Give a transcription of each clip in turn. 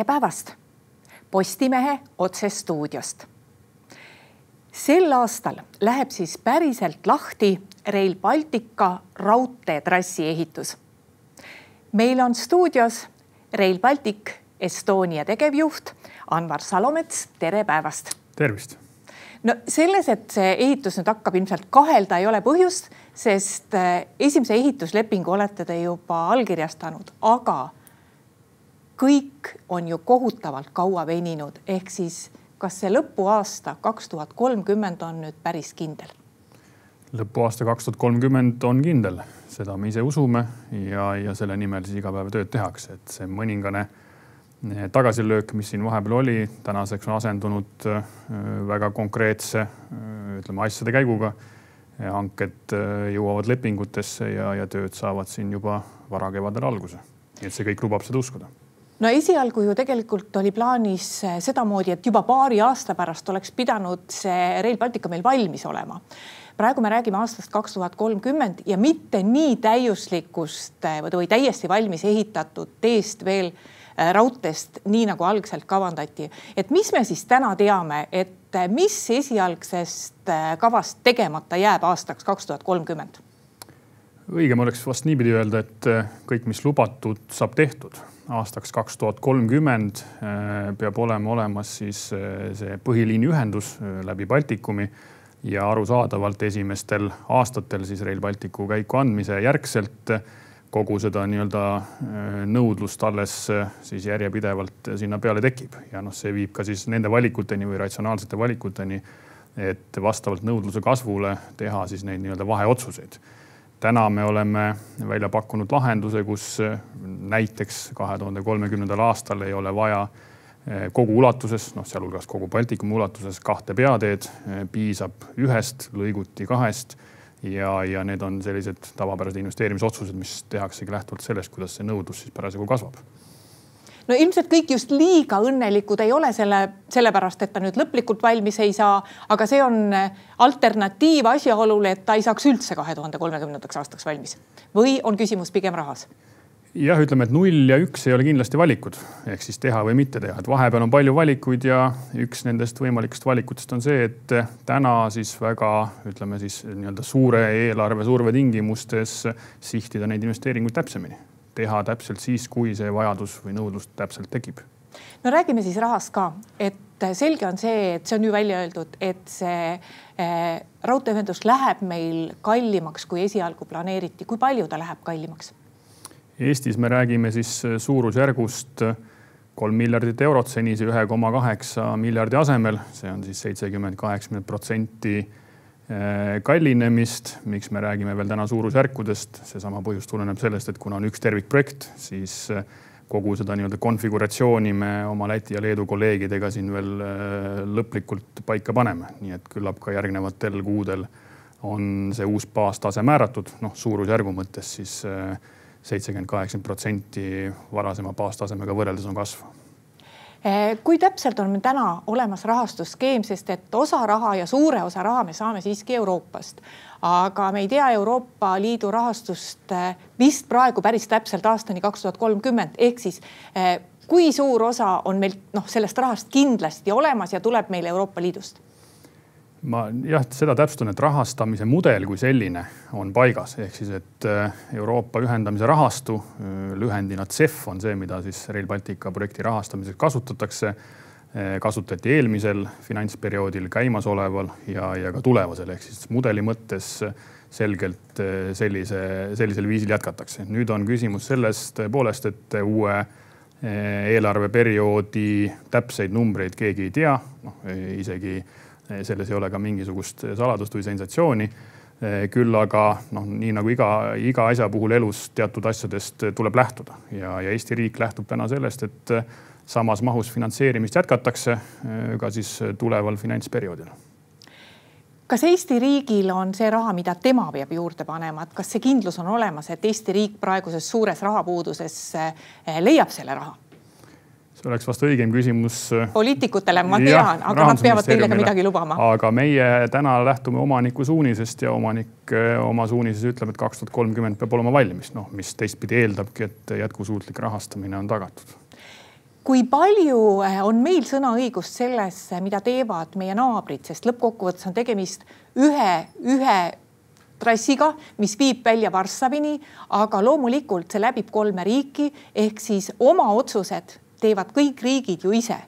tere päevast Postimehe otsestuudiost. sel aastal läheb siis päriselt lahti Rail Baltica raudteetrassi ehitus. meil on stuudios Rail Baltic Estonia tegevjuht Anvar Salomets, tere päevast. tervist. no selles, et see ehitus nüüd hakkab ilmselt kahelda, ei ole põhjust, sest eh, esimese ehituslepingu olete te juba allkirjastanud, aga kõik on ju kohutavalt kaua veninud, ehk siis kas see lõpuaasta kaks tuhat kolmkümmend on nüüd päris kindel? lõpuaasta kaks tuhat kolmkümmend on kindel, seda me ise usume ja, ja selle nimel siis iga päev tööd tehakse, et see mõningane eh, tagasilöök, mis siin vahepeal oli, tänaseks on asendunud eh, väga konkreetse eh, ütleme asjade käiguga. hanked jõuavad lepingutesse ja, ja tööd saavad siin juba varakevadel alguse. nii et see kõik lubab seda uskuda no esialgu ju tegelikult oli plaanis eh, sedamoodi, et juba paari aasta pärast oleks pidanud see Rail Baltic meil valmis olema. praegu me räägime aastast kaks tuhat kolmkümmend ja mitte nii täiuslikust eh, või täiesti valmis ehitatud teest veel eh, raudteest, nii nagu algselt kavandati. et mis me siis täna teame, et mis esialgsest kavast tegemata jääb aastaks kaks tuhat kolmkümmend? Õigem oleks vast niipidi öelda, et kõik, mis lubatud, saab tehtud. Aastaks kaks tuhat kolmkümmend äh, peab olema olemas siis äh, see põhiliiniühendus äh, läbi Baltikumi ja arusaadavalt esimestel aastatel siis Rail Balticu käiku andmise järgselt kogu seda nii-öelda nõudlust alles siis järjepidevalt sinna peale tekib. Ja noh, see viib ka siis nende valikuteni või ratsionaalsete valikuteni, et vastavalt nõudluse kasvule teha siis neid nii-öelda vaheotsuseid täna me oleme välja pakkunud lahenduse, kus eh, näiteks kahe tuhande kolmekümnendal aastal ei ole vaja eh, kogu ulatuses, noh, sealhulgas kogu Baltikumi ulatuses kahte peateed, eh, piisab ühest, lõiguti kahest ja, ja need on sellised tavapärased investeerimisotsused, mis tehaksegi lähtuvalt sellest, kuidas see nõudlus siis parasjagu kasvab no ilmselt kõik just liiga õnnelikud ei ole selle, sellepärast et ta nüüd lõplikult valmis ei saa, aga see on alternatiiv asjaolule, et ta ei saaks üldse kahe tuhande kolmekümnendaks aastaks valmis. või on küsimus pigem rahas? jah, ütleme, et null ja üks ei ole kindlasti valikud ehk siis teha või mitte teha, et vahepeal on palju valikuid ja üks nendest võimalikest valikutest on see, et täna siis väga ütleme siis nii-öelda suure eelarve surve tingimustes sihtida neid investeeringuid täpsemini teha täpselt siis, kui see vajadus või nõudlus täpselt tekib. no räägime siis rahast ka, et selge on see, et see on ju välja öeldud, et see äh, raudteeühendus läheb meil kallimaks, kui esialgu planeeriti. kui palju ta läheb kallimaks? Eestis me räägime siis suurusjärgust kolm miljardit eurot senise ühe koma kaheksa miljardi asemel, see on siis seitsekümmend, kaheksakümmend protsenti kallinemist, miks me räägime veel täna suurusjärkudest, seesama põhjus tuleneb sellest, et kuna on üks tervikprojekt, siis äh, kogu seda nii-öelda konfiguratsiooni me oma Läti ja Leedu kolleegidega siin veel äh, lõplikult paika paneme, nii et küllap ka järgnevatel kuudel on see uus baastase määratud, noh suurusjärgu mõttes siis seitsekümmend, kaheksakümmend protsenti varasema baastasemega võrreldes on kasv kui täpselt on meil täna olemas rahastusskeem, sest et osa raha ja suure osa raha me saame siiski Euroopast, aga me ei tea Euroopa Liidu rahastust eh, vist praegu päris täpselt aastani kaks tuhat kolmkümmend, ehk siis eh, kui suur osa on meil noh, sellest rahast kindlasti olemas ja tuleb meil Euroopa Liidust ma jah, seda täpsustan, et rahastamise mudel kui selline on paigas, ehk siis, et äh, Euroopa ühendamise rahastu, äh, lühendina CEF on see, mida siis Rail Baltica projekti rahastamiseks kasutatakse. Äh, kasutati eelmisel finantsperioodil, käimasoleval ja, ja ka tulevasel ehk siis mudeli mõttes selgelt sellise, sellisel viisil jätkatakse. nüüd on küsimus selles tõepoolest, et uue eelarveperioodi täpseid numbreid keegi ei tea, noh isegi selles ei ole ka mingisugust saladust või sensatsiooni. küll aga noh, nii nagu iga, iga asja puhul elus teatud asjadest tuleb lähtuda ja, ja Eesti riik lähtub täna sellest, et samas mahus finantseerimist jätkatakse ka siis tuleval finantsperioodil kas Eesti riigil on see raha, mida tema peab juurde panema, et kas see kindlus on olemas, et Eesti riik praeguses suures rahapuuduses leiab selle raha? See oleks vast õigem küsimus. Äh, poliitikutele, ma tean, aga nad peavad teile ka midagi lubama. aga meie täna lähtume omaniku suunisest ja omanik äh, oma suunises ütleb, et kaks tuhat kolmkümmend peab olema valmis, noh, mis teistpidi eeldabki, et jätkusuutlik rahastamine on tagatud kui palju on meil sõnaõigust selles, mida teevad meie naabrid, sest lõppkokkuvõttes on tegemist ühe, ühe trassiga, mis viib välja Varssavini, aga loomulikult see läbib kolme riiki ehk siis oma otsused teevad kõik riigid ju ise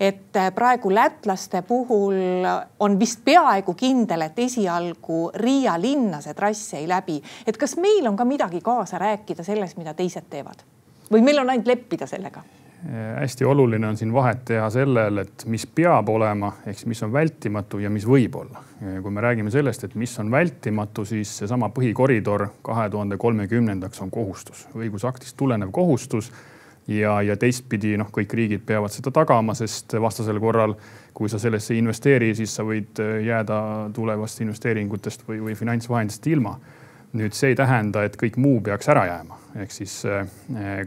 et äh, praegu lätlaste puhul on vist peaaegu kindel, et esialgu Riia linna see trass ei läbi. et kas meil on ka midagi kaasa rääkida selles, mida teised teevad või meil on ainult leppida sellega? Äh, hästi oluline on siin vahet teha sellel, et mis peab olema, ehk siis mis on vältimatu ja mis võib olla. kui me räägime sellest, et mis on vältimatu, siis seesama põhikoridor kahe tuhande kolmekümnendaks on kohustus, õigusaktist tulenev kohustus ja, ja teistpidi noh, kõik riigid peavad seda tagama, sest vastasel korral, kui sa sellesse ei investeeri, siis sa võid jääda tulevast investeeringutest või, või finantsvahendist ilma. Nüüd see ei tähenda, et kõik muu peaks ära jääma, ehk siis eh,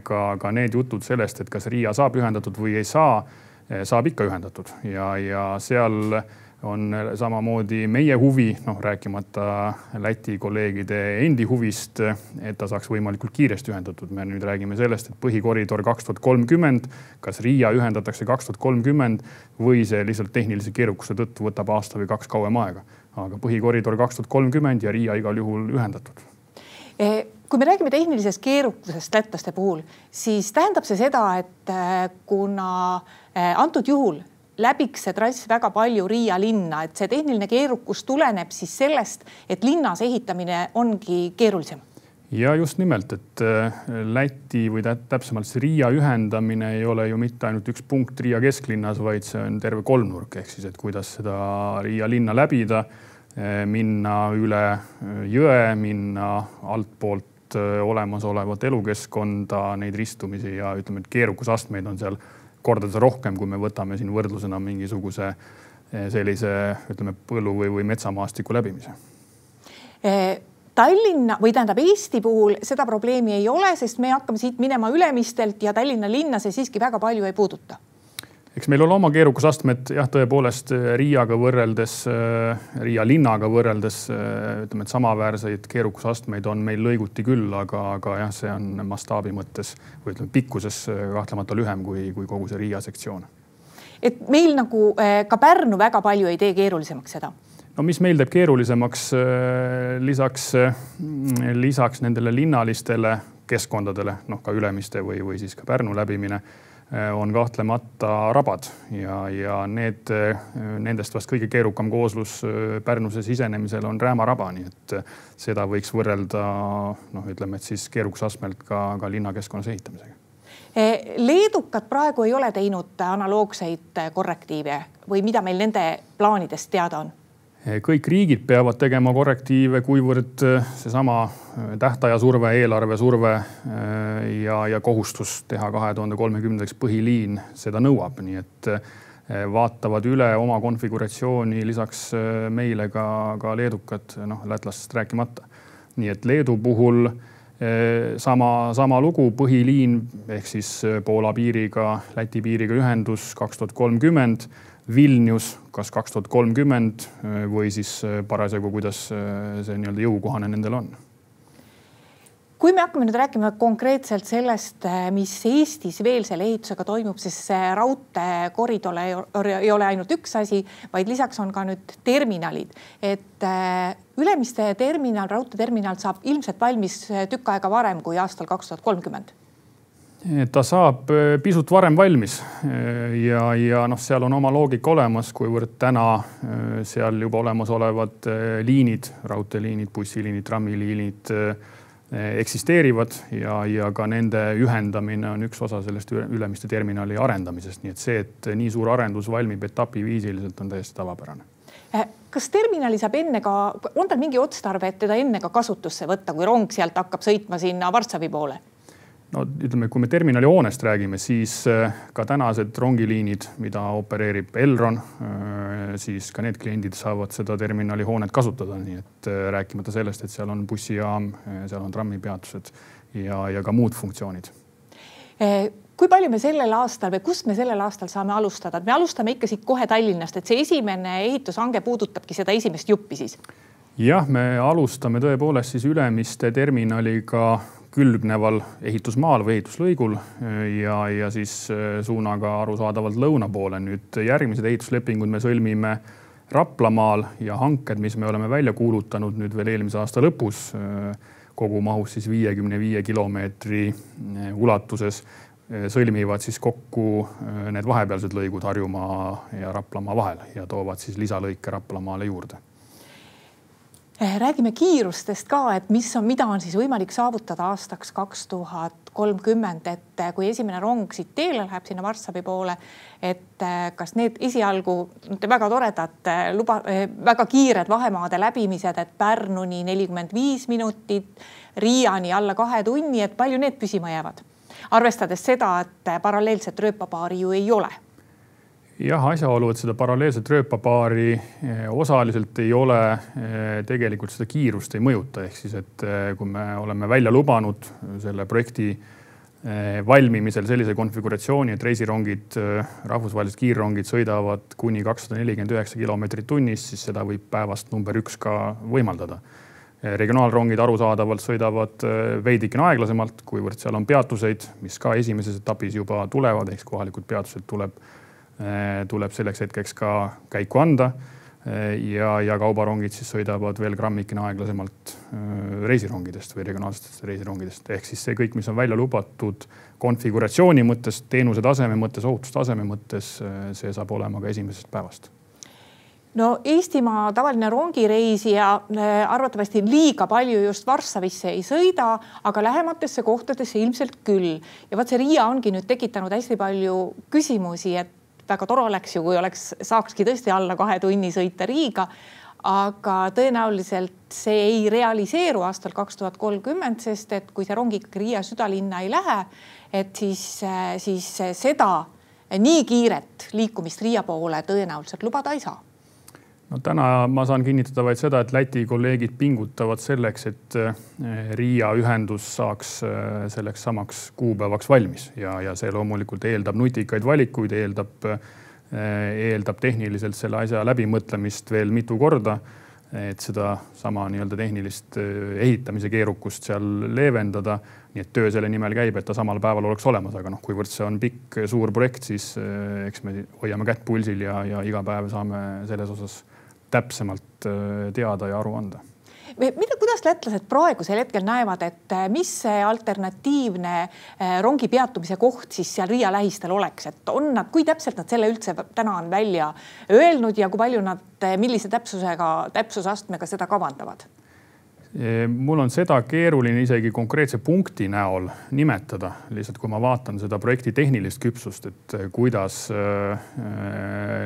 ka, ka need jutud sellest, et kas Riia saab ühendatud või ei saa, eh, saab ikka ühendatud. Ja, ja seal on samamoodi meie huvi, noh rääkimata Läti kolleegide endi huvist, et ta saaks võimalikult kiiresti ühendatud. me nüüd räägime sellest, et põhikoridor kaks tuhat kolmkümmend, kas Riia ühendatakse kaks tuhat kolmkümmend või see lihtsalt tehnilise keerukuse tõttu võtab aasta või kaks kauem aega aga põhikoridor kaks tuhat kolmkümmend ja Riia igal juhul ühendatud eh, kui me räägime tehnilisest keerukusest lätlaste puhul, siis tähendab see seda, et eh, kuna eh, antud juhul läbiks see trass väga palju Riia linna, et see tehniline keerukus tuleneb siis sellest, et linnas ehitamine ongi keerulisem. Ja just nimelt, et äh, Läti või täpsemalt see Riia ühendamine ei ole ju mitte ainult üks punkt Riia kesklinnas, vaid see on terve kolmnurk, ehk siis, et kuidas seda Riia linna läbida, äh, minna üle äh, jõe, minna altpoolt olemasolevat elukeskkonda, neid ristumisi ja ütleme, et keerukusastmeid on seal kordades rohkem, kui me võtame siin võrdlusena mingisuguse sellise, ütleme põllu või, või metsamaastiku läbimise. Tallinna või tähendab Eesti puhul seda probleemi ei ole, sest me hakkame siit minema Ülemistelt ja Tallinna linna see siiski väga palju ei puuduta eks meil ole oma keerukusastmed jah, tõepoolest äh, Riiaga võrreldes, äh, Riia linnaga võrreldes äh, ütleme, et samaväärseid keerukusastmeid on meil lõiguti küll, aga, aga jah, see on mastaabi mõttes või ütleme pikkuses kahtlemata lühem kui, kui kogu see Riia sektsioon. et meil nagu ka Pärnu väga palju ei tee keerulisemaks seda no mis meil teeb keerulisemaks lisaks, lisaks nendele linnalistele keskkondadele, noh ka Ülemiste või, või siis ka Pärnu läbimine on kahtlemata rabad ja, ja need, nendest vast kõige keerukam kooslus Pärnusse sisenemisel on Rääma-raba, nii et seda võiks võrrelda noh, ütleme, et siis keerukusastmelt ka, ka linnakeskkonnas ehitamisega. leedukad praegu ei ole teinud analoogseid korrektiive või mida meil nende plaanidest teada on? Kõik riigid peavad tegema korrektiive, kuivõrd äh, seesama äh, tähtaja surve, eelarve surve äh, ja, ja kohustus teha kahe tuhande kolmekümnendaks põhiliin seda nõuab, nii et vaatavad üle oma konfiguratsiooni lisaks meile ka, ka leedukad, noh lätlastest rääkimata. nii et Leedu puhul sama, sama lugu, põhiliin ehk siis Poola piiriga, Läti piiriga ühendus kaks tuhat kolmkümmend Vilnius, kas kaks tuhat kolmkümmend äh, või siis äh, parasjagu, kuidas äh, see nii-öelda jõukohane nendel on. Kui me hakkame nüüd rääkima konkreetselt sellest, mis Eestis veel selle ehitusega toimub, siis raudteekoridor ei ole ainult üks asi, vaid lisaks on ka nüüd terminalid, et Ülemiste terminal, raudteeterminal saab ilmselt valmis tükk aega varem kui aastal kaks tuhat kolmkümmend ta saab äh, pisut varem valmis. Äh, ja, ja noh, seal on oma loogika olemas, kuivõrd täna äh, seal juba olemasolevad liinid, raudteeliinid, bussiliinid, trammiliinid eksisteerivad ja, ja ka nende ühendamine on üks osa sellest Ülemiste terminali arendamisest, nii et see, et nii suur arendus valmib etapiviisiliselt, on täiesti tavapärane. Kas terminali saab enne ka, on tal mingi otstarve, et teda enne ka kasutusse võtta, kui rong sealt hakkab sõitma sinna Varssavi poole? No ütleme, kui me terminali hoonest räägime, siis äh, ka tänased rongiliinid, mida opereerib Elron, äh, siis ka need kliendid saavad seda terminali hoonet kasutada, nii et äh, rääkimata sellest, et seal on bussijaam, seal on trammipeatused ja, ja ka muud funktsioonid kui palju me sellel aastal või kust me sellel aastal saame alustada, et me alustame ikka siit kohe Tallinnast, et see esimene ehitushange puudutabki seda esimest juppi siis? jah, me alustame tõepoolest siis Ülemiste terminaliga külgneval ehitusmaal või ehituslõigul ja, ja siis suunaga arusaadavalt lõuna poole. nüüd järgmised ehituslepingud me sõlmime Raplamaal ja hanked, mis me oleme välja kuulutanud nüüd veel eelmise aasta lõpus kogumahus siis viiekümne viie kilomeetri ulatuses sõlmivad siis kokku need vahepealsed lõigud Harjumaa ja Raplamaa vahel ja toovad siis lisalõike Raplamaale juurde räägime kiirustest ka, et mis on, mida on siis võimalik saavutada aastaks kaks tuhat kolmkümmend, et eh, kui esimene rong siit teele läheb sinna Varssavi poole, et eh, kas need esialgu väga toredad luba, väga kiired vahemaade läbimised, et Pärnuni nelikümmend viis minutit, Riiani alla kahe tunni, et palju need püsima jäävad? arvestades seda, et paralleelset rööpapaari ju ei ole jah, asjaolu, et seda paralleelset rööpapaari eh, osaliselt ei ole, eh, tegelikult seda kiirust ei mõjuta, ehk siis, et eh, kui me oleme välja lubanud selle projekti valmimisel sellise konfiguratsiooni, et reisirongid, rahvusvahelised kiirrongid sõidavad kuni kakssada nelikümmend üheksa kilomeetrit tunnis, siis seda võib päevast number üks ka võimaldada. regionaalrongid arusaadavalt sõidavad veidikene aeglasemalt, kuivõrd seal on peatuseid, mis ka esimeses etapis juba tulevad, ehk kohalikud peatused tuleb tuleb selleks hetkeks ka käiku anda. Eh, ja, ja kaubarongid siis sõidavad veel grammikene aeglasemalt eh, reisirongidest või regionaalsetest reisirongidest. ehk siis see kõik, mis on välja lubatud konfiguratsiooni mõttes, teenuse taseme mõttes, ohutustaseme mõttes, see saab olema ka esimesest päevast no Eestimaa tavaline rongireisija arvatavasti liiga palju just Varssavisse ei sõida, aga lähematesse kohtadesse ilmselt küll. ja vot see Riia ongi nüüd tekitanud hästi palju küsimusi, et väga tore oleks ju, kui oleks, saakski tõesti alla kahe tunni sõita Riiga. aga tõenäoliselt see ei realiseeru aastal kaks tuhat kolmkümmend, sest et kui see rong ikkagi Riia südalinna ei lähe, et siis, siis seda nii kiiret liikumist Riia poole tõenäoliselt lubada ei saa no täna ma saan kinnitada vaid seda, et Läti kolleegid pingutavad selleks, et eh, Riia ühendus saaks eh, selleks samaks kuupäevaks valmis ja, ja see loomulikult eeldab nutikaid valikuid, eeldab, eh, eeldab tehniliselt selle asja läbimõtlemist veel mitu korda. et sedasama nii-öelda tehnilist ehitamise keerukust seal leevendada. nii et töö selle nimel käib, et ta samal päeval oleks olemas, aga noh, kuivõrd see on pikk suur projekt, siis eks me hoiame kätt pulsil ja, ja iga päev saame selles osas täpsemalt äh, teada ja aru anda mida, kuidas lätlased praegusel hetkel näevad, et äh, mis see alternatiivne äh, rongi peatumise koht siis seal Riia lähistel oleks, et on nad, kui täpselt nad selle üldse täna on välja öelnud ja kui palju nad, millise täpsusega, täpsusastmega seda kavandavad? Mul on seda keeruline isegi konkreetse punkti näol nimetada, lihtsalt kui ma vaatan seda projekti tehnilist küpsust, et äh, kuidas äh,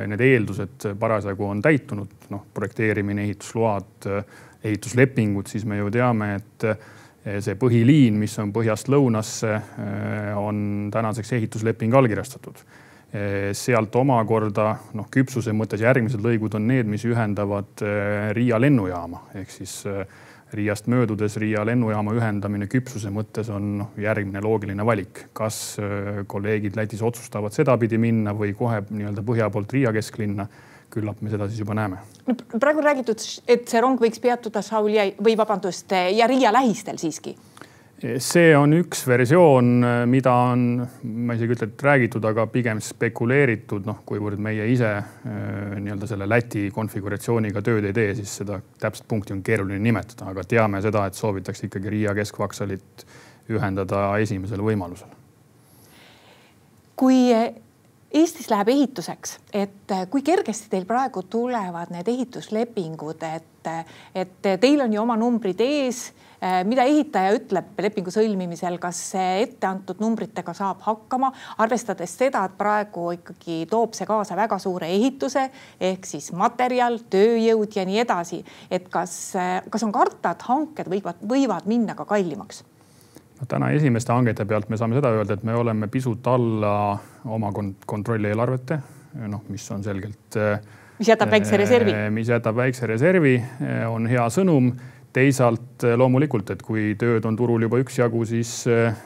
need eeldused parasjagu on täitunud, noh, projekteerimine, ehitusload, ehituslepingud, siis me ju teame, et see põhiliin, mis on põhjast lõunasse, on tänaseks ehitusleping allkirjastatud. Sealt omakorda noh, küpsuse mõttes järgmised lõigud on need, mis ühendavad Riia lennujaama ehk siis Riiast möödudes Riia lennujaama ühendamine küpsuse mõttes on noh, järgmine loogiline valik. kas äh, kolleegid Lätis otsustavad sedapidi minna või kohe nii-öelda põhja poolt Riia kesklinna, küllap me seda siis juba näeme. no praegu räägitud, et see rong võiks peatuda Saulia või vabandust ja Riia lähistel siiski see on üks versioon, mida on, ma isegi ütle, et räägitud, aga pigem spekuleeritud, noh, kuivõrd meie ise äh, nii-öelda selle Läti konfiguratsiooniga tööd ei tee, siis seda täpset punkti on keeruline nimetada, aga teame seda, et soovitakse ikkagi Riia keskvaksalit ühendada esimesel võimalusel. kui Eestis läheb ehituseks, et kui kergesti teil praegu tulevad need ehituslepingud, et, et teil on ju oma numbrid ees mida ehitaja ütleb lepingu sõlmimisel, kas etteantud numbritega saab hakkama, arvestades seda, et praegu ikkagi toob see kaasa väga suure ehituse ehk siis materjal, tööjõud ja nii edasi. et kas, kas on karta, et hanked võivad, võivad minna ka kallimaks? no täna esimeste hangete pealt me saame seda öelda, et me oleme pisut alla oma kontrolli eelarvete, noh, mis on selgelt. mis jätab väikse reservi. mis jätab väikse reservi, on hea sõnum teisalt eh, loomulikult, et kui tööd on turul juba üksjagu, siis äh,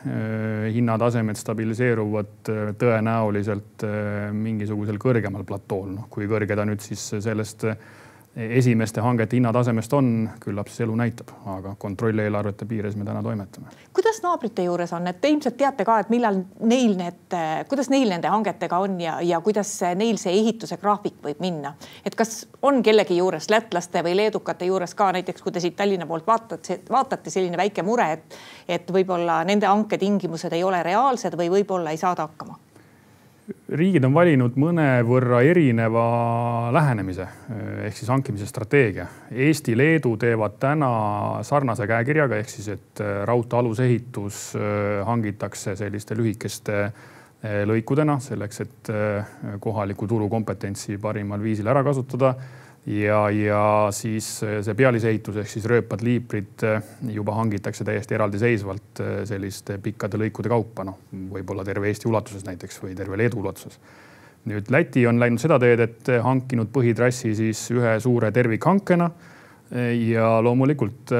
hinnatasemed stabiliseeruvad tõenäoliselt mingisugusel kõrgemal platool, noh kui kõrge ta nüüd siis sellest esimeste hangete hinnatasemest on, küllap siis elu näitab, aga kontrolleelarvete piires me täna toimetame. kuidas naabrite juures on, et te ilmselt teate ka, et millal neil need, kuidas neil nende hangetega on ja, ja kuidas neil see ehituse graafik võib minna, et kas on kellegi juures lätlaste või leedukate juures ka näiteks, kui te siit Tallinna poolt vaatate, vaatate selline väike mure, et, et võib-olla nende hanketingimused ei ole reaalsed või võib-olla ei saada hakkama riigid on valinud mõnevõrra erineva lähenemise ehk siis hankimise strateegia. Eesti, Leedu teevad täna sarnase käekirjaga ehk siis, et äh, raudtee alusehitus äh, hangitakse selliste lühikeste lõikudena selleks, et kohaliku turu kompetentsi parimal viisil ära kasutada ja, ja siis eh, see pealisehitus ehk siis rööpad, liiprid eh, juba hangitakse täiesti eraldiseisvalt eh, selliste pikkade lõikude kaupa, noh, võib-olla terve Eesti ulatuses näiteks või terve Leedu ulatuses. nüüd Läti on läinud seda teed, et hankinud põhitrassi siis ühe suure tervikhankena ja loomulikult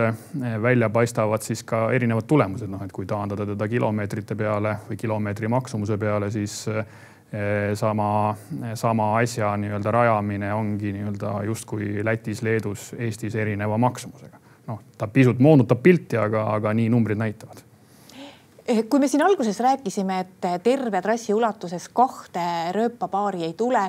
välja paistavad siis ka erinevad tulemused, noh et kui taandada teda kilomeetrite peale või kilomeetri maksumuse peale, siis sama, sama asja nii-öelda rajamine ongi nii-öelda justkui Lätis, Leedus, Eestis erineva maksumusega. noh, ta pisut moonutab pilti, aga, aga nii numbrid näitavad eh, kui me siin alguses rääkisime, et terve trassi ulatuses kahte rööpapaari ei tule,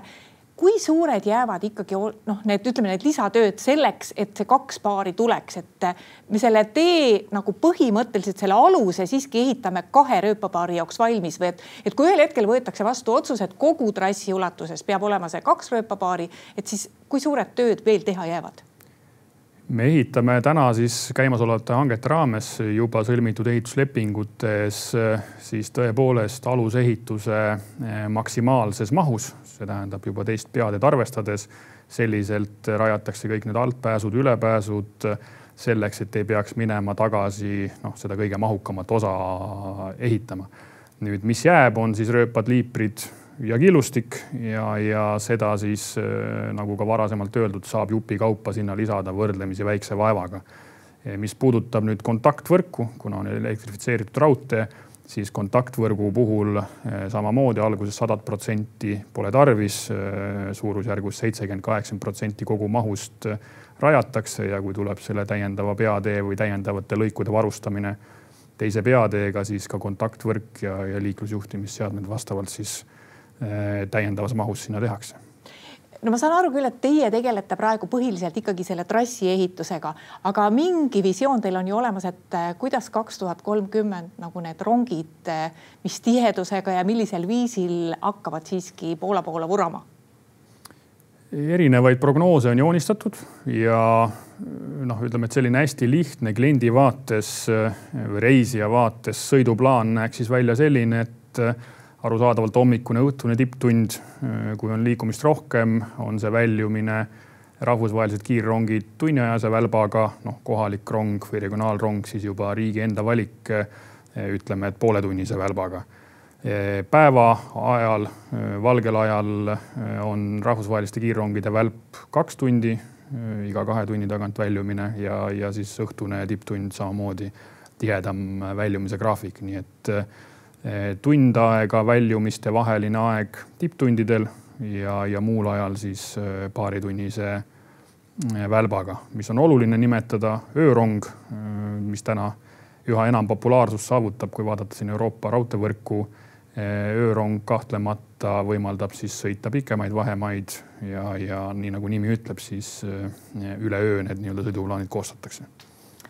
kui suured jäävad ikkagi noh, need ütleme, need lisatööd selleks, et see kaks paari tuleks, et me selle tee nagu põhimõtteliselt selle aluse siiski ehitame kahe rööpapaari jaoks valmis või et, et kui ühel hetkel võetakse vastu otsus, et kogu trassi ulatuses peab olema see kaks rööpapaari, et siis kui suured tööd veel teha jäävad? Me ehitame täna siis käimasolevate hangete raames juba sõlmitud ehituslepingutes siis tõepoolest alusehituse eh, maksimaalses mahus, see tähendab juba teist peateed arvestades. selliselt rajatakse kõik need altpääsud, ülepääsud selleks, et ei peaks minema tagasi noh, seda kõige mahukamat osa ehitama. nüüd, mis jääb, on siis rööpad, liiprid ja killustik ja, ja seda siis äh, nagu ka varasemalt öeldud, saab jupikaupa sinna lisada võrdlemisi väikse vaevaga. mis puudutab nüüd kontaktvõrku, kuna on elektrifitseeritud raudtee, siis kontaktvõrgu puhul äh, samamoodi alguses sadat protsenti pole tarvis, äh, suurusjärgus seitsekümmend, kaheksakümmend protsenti kogu mahust rajatakse ja kui tuleb selle täiendava peatee või täiendavate lõikude varustamine teise peateega, siis ka kontaktvõrk ja, ja liiklusjuhtimisseadmed vastavalt siis Äh, täiendavas mahus sinna tehakse no ma saan aru küll, et teie tegelete praegu põhiliselt ikkagi selle trassi ehitusega, aga mingi visioon teil on ju olemas, et äh, kuidas kaks tuhat kolmkümmend nagu need rongid, äh, mis tihedusega ja millisel viisil hakkavad siiski Poola poole vurama? erinevaid prognoose on joonistatud ja noh, ütleme, et selline hästi lihtne kliendi vaates või reisija vaates sõiduplaan näeks siis välja selline, et arusaadavalt hommikune, õhtune tipptund, kui on liikumist rohkem, on see väljumine rahvusvahelised kiirrongid tunniajase välbaga, noh, kohalik rong või regionaalrong siis juba riigi enda valik, ütleme, et pooletunnise välbaga. päeva ajal, valgel ajal on rahvusvaheliste kiirrongide välp kaks tundi, iga kahe tunni tagant väljumine ja, ja siis õhtune tipptund samamoodi tihedam väljumise graafik, nii et Eh, tund aega väljumiste vaheline aeg tipptundidel ja, ja muul ajal siis eh, paaritunnise eh, välbaga, mis on oluline nimetada öörong, mis täna üha enam populaarsust saavutab, kui vaadata siin Euroopa raudteevõrku. öörong kahtlemata võimaldab siis sõita pikemaid vahemaid ja, ja nii nagu nimi ütleb, siis üleöö need nii-öelda sõiduplaanid koostatakse.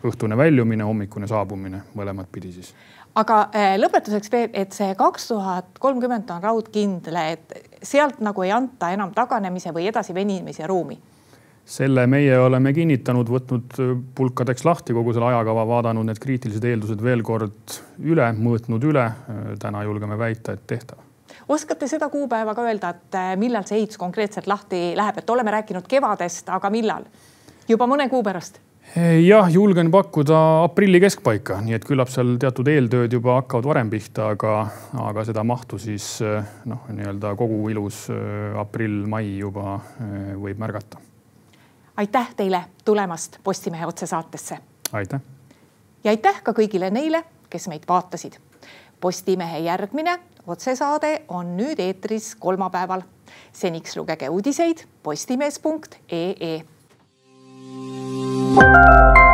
õhtune väljumine, hommikune saabumine, mõlemat pidi siis aga äh, lõpetuseks veel, et see kaks tuhat kolmkümmend on raudkindel, et sealt nagu ei anta enam taganemise või edasivenimise ruumi selle meie oleme kinnitanud, võtnud pulkadeks lahti kogu selle ajakava, vaadanud need kriitilised eeldused veel kord üle, mõõtnud üle. täna julgeme väita, et tehtav. oskate seda kuupäeva ka öelda, et millal see ehitus konkreetselt lahti läheb, et oleme rääkinud kevadest, aga millal? juba mõne kuu pärast jah, julgen pakkuda aprilli keskpaika, nii et küllap seal teatud eeltööd juba hakkavad varem pihta, aga, aga seda mahtu siis noh, nii-öelda kogu ilus aprill-mai juba võib märgata. aitäh teile tulemast Postimehe otsesaatesse. aitäh. ja aitäh ka kõigile neile, kes meid vaatasid. Postimehe järgmine otsesaade on nüüd eetris kolmapäeval. seniks lugege uudiseid postimees.ee Thank you.